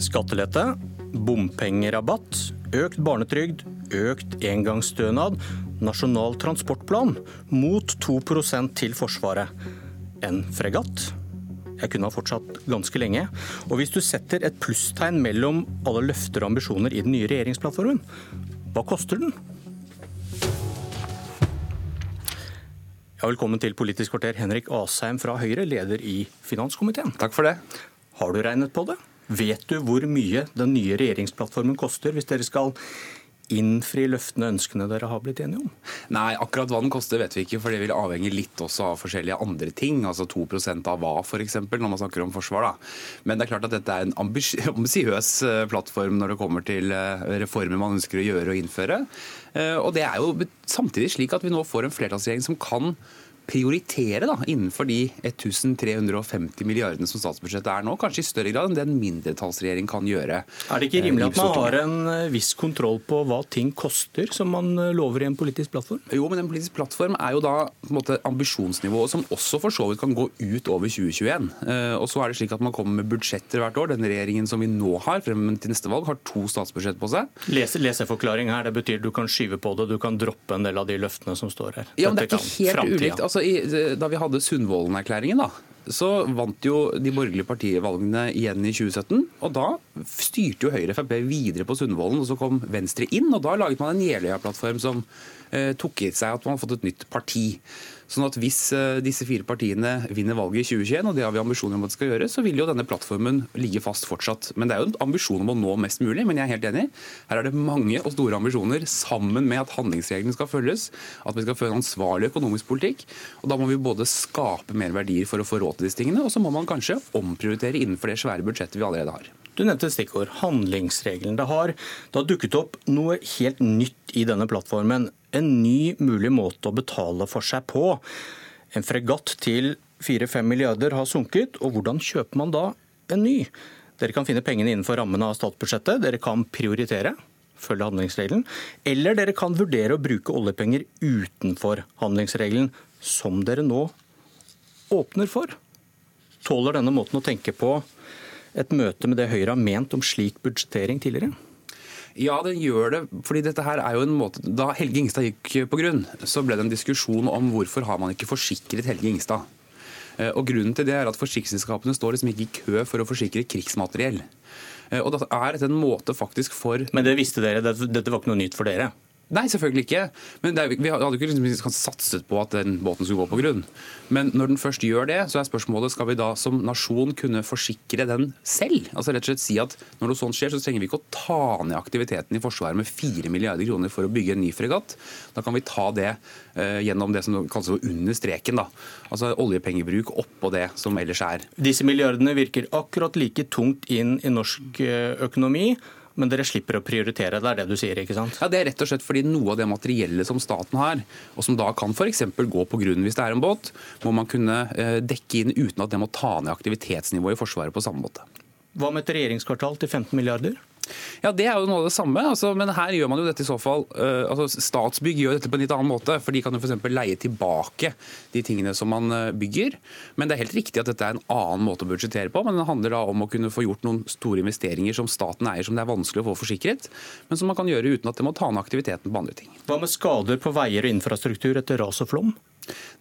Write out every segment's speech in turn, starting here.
Skattelette, bompengerabatt, økt barnetrygd, økt engangsstønad, nasjonal transportplan, mot 2% til Forsvaret. En fregatt? Jeg kunne ha fortsatt ganske lenge. Og hvis du setter et plusstegn mellom alle løfter og ambisjoner i den nye regjeringsplattformen, hva koster den? Ja, velkommen til Politisk kvarter, Henrik Asheim fra Høyre, leder i finanskomiteen. Takk for det. Har du regnet på det? Vet du hvor mye den nye regjeringsplattformen koster, hvis dere skal innfri løftene ønskene dere har blitt enige om? Nei, akkurat hva den koster vet vi ikke, for det vil avhenge litt også av forskjellige andre ting. Altså 2% av hva, f.eks., når man snakker om forsvar. da. Men det er klart at dette er en ambisiøs eh, plattform når det kommer til eh, reformer man ønsker å gjøre og innføre. Eh, og det er jo samtidig slik at vi nå får en flertallsregjering som kan prioritere da, innenfor de 1350 milliardene som statsbudsjettet er nå, kanskje i større grad enn det en mindretallsregjering kan gjøre. Er det ikke rimelig at man har en eh, viss kontroll på hva ting koster, som man eh, lover i en politisk plattform? Jo, men en politisk plattform er jo da på en måte ambisjonsnivået som også for så vidt kan gå ut over 2021. Eh, og så er det slik at man kommer med budsjetter hvert år. Den regjeringen som vi nå har frem til neste valg, har to statsbudsjett på seg. Leseforklaring her, det betyr du kan skyve på det, du kan droppe en del av de løftene som står her. Ja, men det er ikke helt ulikt. Altså, i, da vi hadde Sundvolden-erklæringen, så vant jo de borgerlige partivalgene igjen i 2017. Og da styrte jo Høyre Frp videre på Sundvolden, og så kom Venstre inn. Og da laget man en Jeløya-plattform som eh, tok i seg at man har fått et nytt parti. Sånn at Hvis eh, disse fire partiene vinner valget i 2021, og det har vi ambisjoner om at det skal gjøre, så vil jo denne plattformen ligge fast fortsatt. Men Det er jo en ambisjon om å nå mest mulig, men jeg er helt enig. Her er det mange og store ambisjoner, sammen med at handlingsreglene skal følges, at vi skal føre en ansvarlig økonomisk politikk. og Da må vi både skape mer verdier for å få råd til disse tingene, og så må man kanskje omprioritere innenfor det svære budsjettet vi allerede har. Du nevnte et stikkord, handlingsregelen. Det har, det har dukket opp noe helt nytt i denne plattformen en ny mulig måte å betale for seg på. En fregatt til 4-5 milliarder har sunket, og hvordan kjøper man da en ny? Dere kan finne pengene innenfor rammene av statsbudsjettet, dere kan prioritere, følge handlingsregelen, eller dere kan vurdere å bruke oljepenger utenfor handlingsregelen, som dere nå åpner for. Tåler denne måten å tenke på et møte med det Høyre har ment om slik budsjettering tidligere? Ja, den gjør det. fordi dette her er jo en måte... Da Helge Ingstad gikk på grunn, så ble det en diskusjon om hvorfor har man ikke forsikret Helge Ingstad. Eh, og Grunnen til det er at forsikringsselskapene står liksom ikke i kø for å forsikre krigsmateriell. Eh, og da er dette en måte faktisk for Men det visste dere, dette var ikke noe nytt for dere? Nei, selvfølgelig ikke. Men er, Vi hadde ikke liksom satset på at den båten skulle gå på grunn. Men når den først gjør det, så er spørsmålet skal vi da som nasjon kunne forsikre den selv? Altså rett og slett si at Når noe sånt skjer, så trenger vi ikke å ta ned aktiviteten i Forsvaret med 4 milliarder kroner for å bygge en ny fregatt. Da kan vi ta det eh, gjennom det som kalles under streken. da. Altså oljepengebruk oppå det som ellers er. Disse milliardene virker akkurat like tungt inn i norsk eh, økonomi men dere slipper å prioritere. Det er det du sier, ikke sant? Ja, Det er rett og slett fordi noe av det materiellet som staten har, og som da kan f.eks. gå på grunn hvis det er en båt, må man kunne eh, dekke inn uten at det må ta ned aktivitetsnivået i Forsvaret på samme måte. Hva med et regjeringskvartal til 15 milliarder? Ja, Det er jo noe av det samme. Altså, men her gjør man jo dette i så fall uh, altså Statsbygg gjør dette på en litt annen måte. for De kan jo f.eks. leie tilbake de tingene som man uh, bygger. Men det er helt riktig at dette er en annen måte å budsjettere på. Men det handler da om å kunne få gjort noen store investeringer som staten eier, som det er vanskelig å få forsikret. Men som man kan gjøre uten at det må ta ned aktiviteten på andre ting. Hva med skader på veier og infrastruktur etter ras og flom?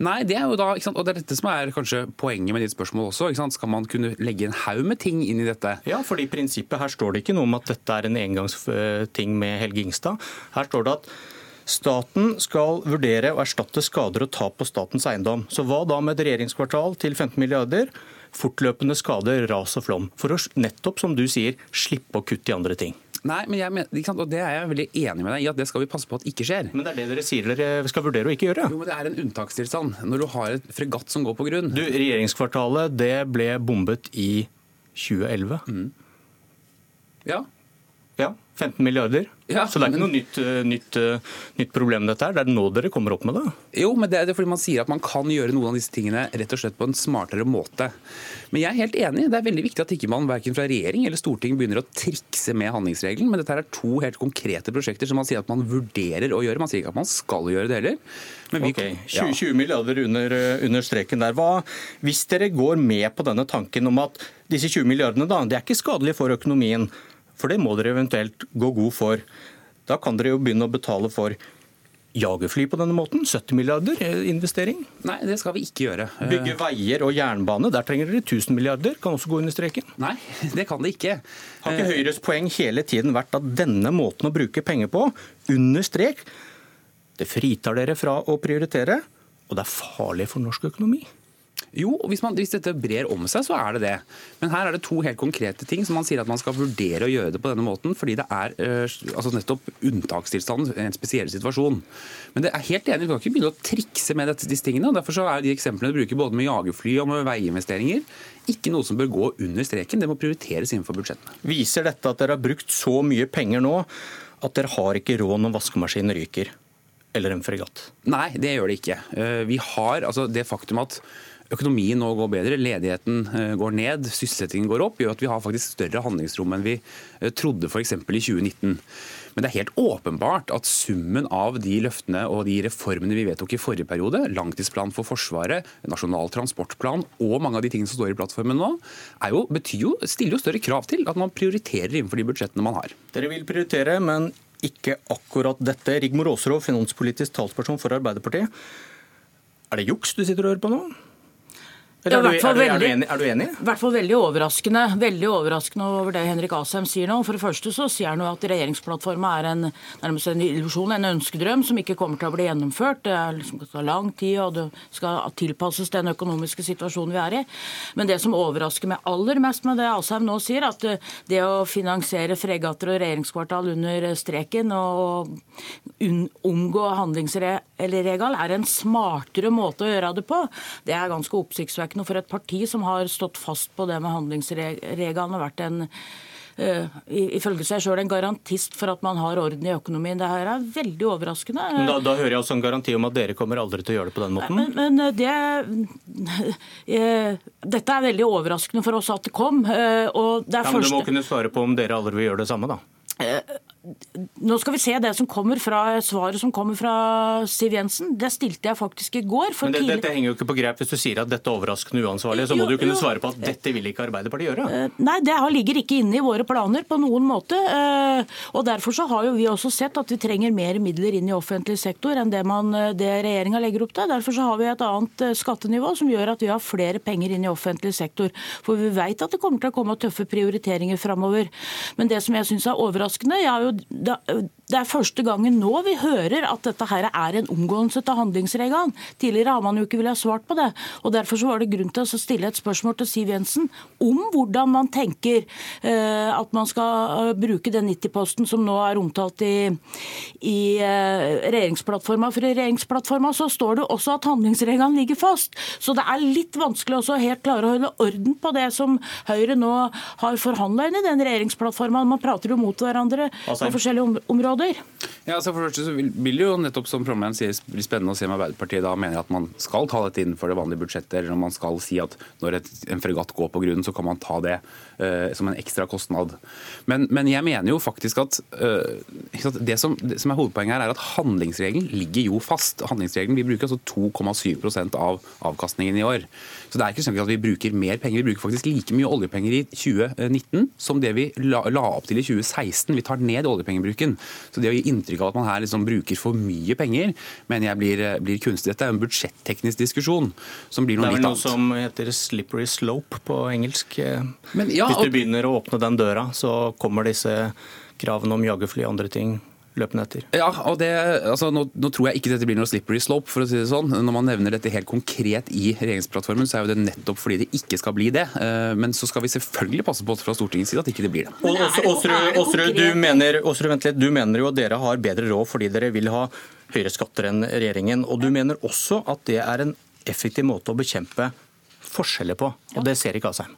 Nei, det er jo da, og det er dette som er kanskje poenget med ditt spørsmål også. Skal man kunne legge en haug med ting inn i dette? Ja, fordi i prinsippet her står det ikke noe om at dette er en engangsting med Helge Ingstad. Her står det at Staten skal vurdere å erstatte skader og tap på statens eiendom. Så hva da med et regjeringskvartal til 15 milliarder? Fortløpende skader, ras og flom. For å nettopp, som du sier, slippe å kutte i andre ting. Nei, men jeg og Det er jeg veldig enig med deg i at det skal vi passe på at ikke skjer. Men det er det dere sier dere skal vurdere å ikke gjøre? Jo, men Det er en unntakstilstand når du har et fregatt som går på grunn. Du, Regjeringskvartalet det ble bombet i 2011. Mm. Ja. Ja, 15 milliarder. Ja, så det er ikke noe nytt, eh, nytt, eh, nytt, problem dette her. Det er nå dere kommer opp med det. Jo, men det er fordi man sier at man kan gjøre noen av disse tingene rett og slett på en smartere måte. Men jeg er helt enig. Det er veldig viktig at ikke man verken fra regjering eller storting begynner å trikse med handlingsregelen. Men dette er to helt konkrete prosjekter som man sier at man vurderer å gjøre. Man sier ikke at man skal gjøre det heller. Men vi, ok, 20, 20 milliarder under, eh, under, streken der. Hva, hvis dere går med på denne tanken om at disse 20 milliardene da, det er ikke skadelig for økonomien, for det må dere eventuelt gå god for. Da kan dere jo begynne å betale for jagerfly på denne måten? 70 milliarder investering? Nei, det skal vi ikke gjøre. Bygge veier og jernbane, der trenger dere 1000 milliarder. Kan også gå under streken? Nei, det kan det ikke. Har ikke Høyres poeng hele tiden vært at denne måten å bruke penger på, under strek, det fritar dere fra å prioritere, og det er farlig for norsk økonomi? Jo, hvis, man, hvis, dette brer om seg, så er det det. Men her er det to helt konkrete ting som man sier at man skal vurdere å gjøre det på denne måten, fordi det er uh, altså nettopp unntakstilstanden, en spesiell situasjon. Men det er helt enig, vi kan ikke begynne å trikse med dette, disse tingene. og Derfor så er de eksemplene du bruker både med jagerfly og med veiinvesteringer, ikke noe som bør gå under streken. Det må prioriteres innenfor budsjettene. Viser dette at dere har brukt så mye penger nå at dere har ikke råd når vaskemaskinen ryker? Eller en fregatt? Nei, det gjør det ikke. Eh, vi har altså det faktum at økonomien nå går bedre, ledigheten eh, går ned, sysselsettingen går opp, gjør at vi har faktisk større handlingsrom enn vi eh, trodde f.eks. i 2019. Men det er helt åpenbart at summen av de løftene og de reformene vi vedtok i forrige periode, langtidsplan for Forsvaret, Nasjonal transportplan og mange av de tingene som står i plattformen nå, jo, jo, stiller jo større krav til at man prioriterer innenfor de budsjettene man har. Dere vil prioritere, men ikke akkurat dette. Rigmor Aasrud, finanspolitisk talsperson for Arbeiderpartiet. Er det juks du sitter og hører på nå? Er, du, er, du, er, du enig, er, du, enig? I hvert fall veldig overraskende veldig overraskende over det Henrik Asheim sier nå. For det første så sier han jo at regjeringsplattformen er en, nærmest en illusjon, en ønskedrøm, som ikke kommer til å bli gjennomført. Det er liksom ta lang tid, og det skal tilpasses den økonomiske situasjonen vi er i. Men det som overrasker meg aller mest med det Asheim nå sier, at det å finansiere fregatter og regjeringskvartal under streken og omgå handlingsregelen er en smartere måte å gjøre det på, det er ganske oppsiktsvekkende for et parti som har stått fast på det med handlingsregelen og vært en uh, ifølge seg sjøl en garantist for at man har orden i økonomien. Det her er veldig overraskende. Da, da, hører jeg også en garanti om at dere kommer aldri til å gjøre det på den måten? Men, men eh, det, uh, dette er veldig overraskende for oss at det kom. Uh, og det er ja, men Du må kunne svare på om dere aldri vil gjøre det samme, da? Nå skal vi se det som kommer fra svaret som kommer fra Siv Jensen. Det stilte jeg faktisk i går. Men det, Dette henger jo ikke på grep. Hvis du sier at dette er overraskende uansvarlig, så må jo, du kunne svare på at dette vil ikke Arbeiderpartiet gjøre. Eh, nei, det ligger ikke inne i våre planer på noen måte. Eh, og Derfor så har jo vi også sett at vi trenger mer midler inn i offentlig sektor enn det, man, eh, det regjeringa legger opp til. Derfor så har vi et annet skattenivå som gjør at vi har flere penger inn i offentlig sektor. For vi vet at det kommer til å komme tøffe prioriteringer framover. Men det som jeg syns er overraskende, jeg har jo det er første gangen nå vi hører at dette her er en omgåelse til handlingsregelen. Tidligere har man jo ikke villet svart på det. og Derfor så var det grunn til å stille et spørsmål til Siv Jensen om hvordan man tenker eh, at man skal eh, bruke den 90-posten som nå er omtalt i, i eh, regjeringsplattforma. For i regjeringsplattforma så står det også at handlingsregelen ligger fast. Så det er litt vanskelig også helt klare å holde orden på det som Høyre nå har forhandla inn i den regjeringsplattforma. Man prater jo mot hverandre på forskjellige områder? Ja, altså for første så vil, vil jo nettopp som Trondheim sier, bli spennende å se om Arbeiderpartiet da mener at man skal ta dette innenfor det vanlige budsjettet, eller om man skal si at når et, en fregatt går på grunnen, så kan man ta det uh, som en ekstra kostnad. Men, men, jeg mener jo faktisk at uh, det, som, det, som, er hovedpoenget her, er at handlingsregelen ligger jo fast. Handlingsregelen, Vi bruker altså 2,7% av avkastningen i år. Så det er ikke sånn at vi bruker mer penger. Vi bruker faktisk like mye oljepenger i 2019 som det vi la, la opp til i 2016. Vi tar ned oljepengebruken. Så det å gi inntrykk av at man her liksom bruker for mye penger, mener jeg blir, blir kunstig. Dette er en budsjetteknisk diskusjon som blir noe litt annet. Det er vel noe som heter 'slippery slope' på engelsk. Men, ja, Hvis du begynner å åpne den døra, så kommer disse kravene om jagerfly og andre ting løpende etter. Ja, og det, altså, nå, nå, tror jeg ikke dette blir noe slippery slope, for å si det sånn. Når man nevner dette helt konkret i regjeringsplattformen, så er jo det nettopp fordi det ikke skal bli det. Eh, men så skal vi selvfølgelig passe på fra Stortingets side at ikke det blir det. Åsrud, du, mener, du mener jo at dere har bedre råd fordi dere vil ha høyere skatter enn regjeringen. Og du mener også at det er en effektiv måte å bekjempe forskjeller på. Og det ser ikke Asheim.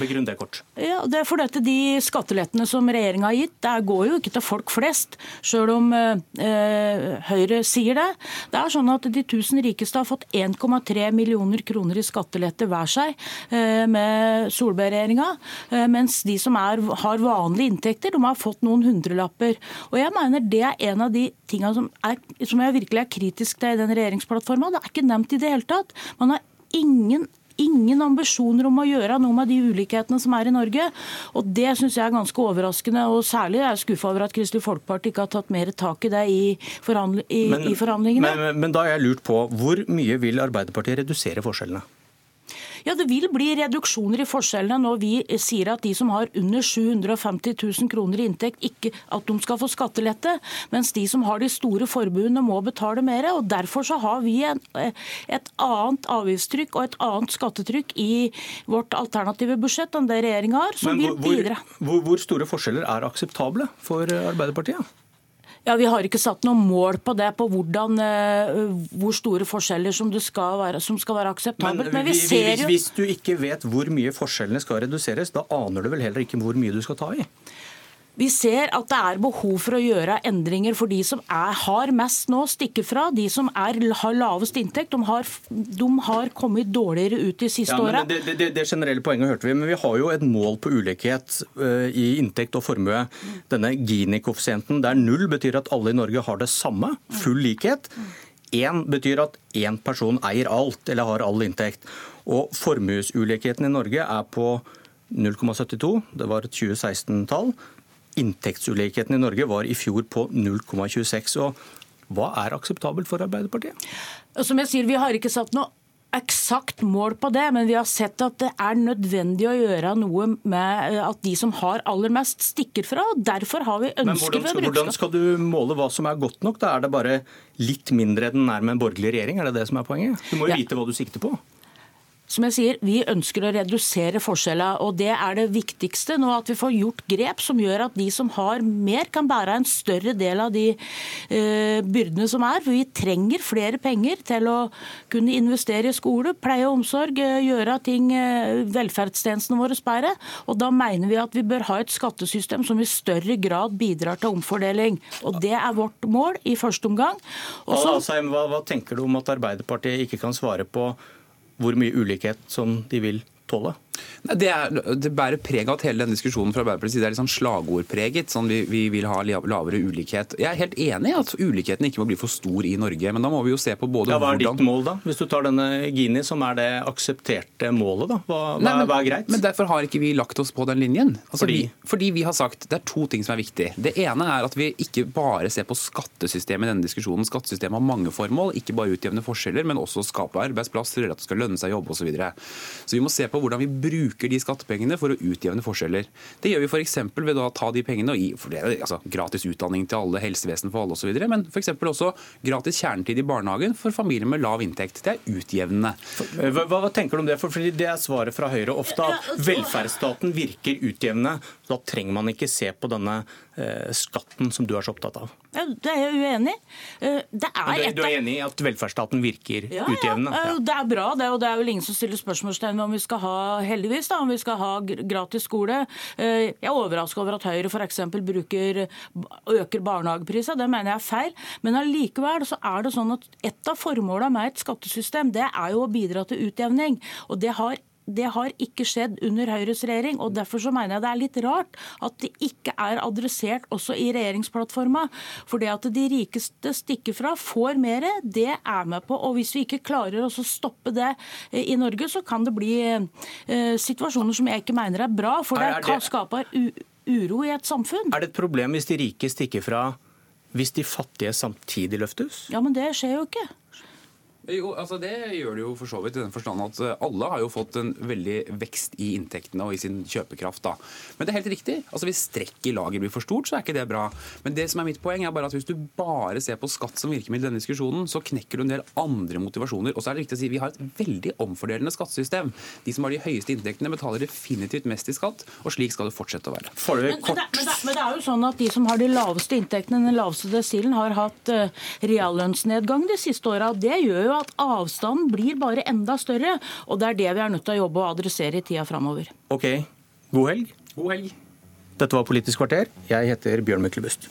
Begrunn det kort. Ja, det er fordi at De skattelettene som regjeringa har gitt, det går jo ikke til folk flest, sjøl om eh, Høyre sier det. Det er sånn at De tusen rikeste har fått 1,3 millioner kroner i skattelette hver seg eh, med Solberg-regjeringa, eh, mens de som er, har vanlige inntekter, de har fått noen hundrelapper. Og jeg mener Det er en av de tingene som, er, som jeg virkelig er kritisk til i den regjeringsplattforma. Det er ikke nevnt i det hele tatt. Man har ingen ingen ambisjoner om å gjøre noe med de ulikhetene som er i Norge. Og Det syns jeg er ganske overraskende. og Særlig er jeg skuffa over at Kristelig Folkeparti ikke har tatt mer tak i det i, forhandl i, men, i forhandlingene. Men, men da har jeg lurt på, hvor mye vil Arbeiderpartiet redusere forskjellene? Ja, Det vil bli reduksjoner i forskjellene når vi sier at de som har under 750 000 kroner i inntekt, ikke at de skal få skattelette, mens de som har de store forbuene må betale mer. og Derfor så har vi en, et annet avgiftstrykk og et annet skattetrykk i vårt alternative budsjett enn det regjeringa har, som Men, vil bidra. Hvor, hvor store forskjeller er akseptable for Arbeiderpartiet? Ja, Vi har ikke satt noe mål på det, på hvordan, uh, hvor store forskjeller som, skal være, som skal være akseptabelt. Men, Men vi ser jo... Hvis du ikke vet hvor mye forskjellene skal reduseres, da aner du vel heller ikke hvor mye du skal ta i? Vi ser at det er behov for å gjøre endringer for de som er, har mest nå, stikker fra. De som er, har lavest inntekt, de har, de har, kommet dårligere ut de siste ja, åra. Det, det, det, generelle poenget hørte vi, men vi har jo et mål på ulikhet uh, i inntekt og formue. Denne Gini-koeffisienten der null betyr at alle i Norge har det samme, full likhet. Én betyr at én person eier alt eller har all inntekt. Og formuesulikheten i Norge er på 0,72, det var et 2016-tall inntektsulikheten i Norge var i fjor på 0,26. og Hva er akseptabelt for Arbeiderpartiet? Som jeg sier, Vi har ikke satt noe eksakt mål på det, men vi har sett at det er nødvendig å gjøre noe med at de som har aller mest, stikker fra. og Derfor har vi ønsket men hvordan, hvordan skal du måle hva som er godt nok? Da er det bare litt mindre enn den er med en borgerlig regjering? Er det det som er poenget? Du må jo ja. vite hva du sikter på. Som jeg sier, Vi ønsker å redusere forskjellene, og det er det viktigste nå. At vi får gjort grep som gjør at de som har mer, kan bære en større del av de uh, byrdene som er. For vi trenger flere penger til å kunne investere i skole, pleie og omsorg, uh, gjøre ting, uh, velferdstjenestene våre bedre. Og da mener vi at vi bør ha et skattesystem som i større grad bidrar til omfordeling. Og det er vårt mål i første omgang. Også, hva, hva tenker du om at Arbeiderpartiet ikke kan svare på hvor mye ulikhet som de vil tåle? Det, er, det, bærer preg av at hele denne diskusjonen fra Arbeiderpartiets side er litt sånn slagordpreget. sånn vi, vi, vil ha lavere ulikhet. Jeg er helt enig i at ulikheten ikke må bli for stor i Norge. Men da må vi jo se på både ja, Hva er hvordan... ditt mål, da? Hvis du tar denne Gini, som er det aksepterte målet, da? Hva, Nei, men, hva er greit? Men Derfor har ikke vi lagt oss på den linjen. Altså, fordi? Vi, fordi vi har sagt det er to ting som er viktig. Det ene er at vi ikke bare ser på skattesystemet i denne diskusjonen. Skattesystemet har mange formål. Ikke bare utjevne forskjeller, men også skape arbeidsplasser, at det skal lønne seg å jobbe osv. Så, videre. så vi må se på hvordan vi bruker de skattepengene for å utjevne forskjeller. Det gjør vi f.eks. ved å ta de pengene og gi for det, altså, gratis utdanning til alle, helsevesen for alle osv., men f.eks. også gratis kjernetid i barnehagen for familier med lav inntekt. Det er utjevnende. Hva, hva, tenker du om det? For Det er svaret fra Høyre ofte at velferdsstaten virker utjevnende. Da trenger man ikke se på denne eh, skatten som du er så opptatt av. Det er jeg uenig i. Eh, du, du, er enig i at velferdsstaten virker ja, utjevnende? Ja, det er bra, det. Og det er vel ingen som stiller spørsmålstegn ved om vi skal ha heldigvis da, om vi skal ha gratis skole. Eh, jeg er overrasket over at Høyre f.eks. øker barnehageprisene, Det mener jeg er feil. Men allikevel så er det sånn at et av formålene med et skattesystem det er jo å bidra til utjevning. Og det har det har ikke skjedd under Høyres regjering. og Derfor så mener jeg det er litt rart at det ikke er adressert også i regjeringsplattforma. For det at de rikeste stikker fra, får mer, det er med på. Og hvis vi ikke klarer å stoppe det eh, i Norge, så kan det bli eh, situasjoner som jeg ikke mener er bra. For det kan skape uro i et samfunn. Er det et problem hvis de rike stikker fra hvis de fattige samtidig løftes? Ja, men det skjer jo ikke. Jo, altså Det gjør det jo for så vidt i den forstand at eh, alle har jo fått en veldig vekst i inntektene og i sin kjøpekraft. da. Men det er helt riktig. altså Hvis strekk i lager blir for stort, så er ikke det bra. Men det som er mitt poeng er bare at hvis du bare ser på skatt som virkemiddel i denne diskusjonen, så knekker du en del andre motivasjoner. Og så er det viktig å si vi har et veldig omfordelende skattesystem. De som har de høyeste inntektene, betaler definitivt mest i skatt, og slik skal det fortsette å være. Men, men, det, men, det, men, det, er jo sånn at de som har de laveste inntektene, den laveste desilen, har hatt uh, reallønnsnedgang de siste åra. Det gjør jo jo at avstanden blir bare enda større. Og det er det vi er nødt til å jobbe og adressere i tida framover. Ok, god helg. God helg. Dette var Politisk kvarter. Jeg heter Bjørn Myklebust.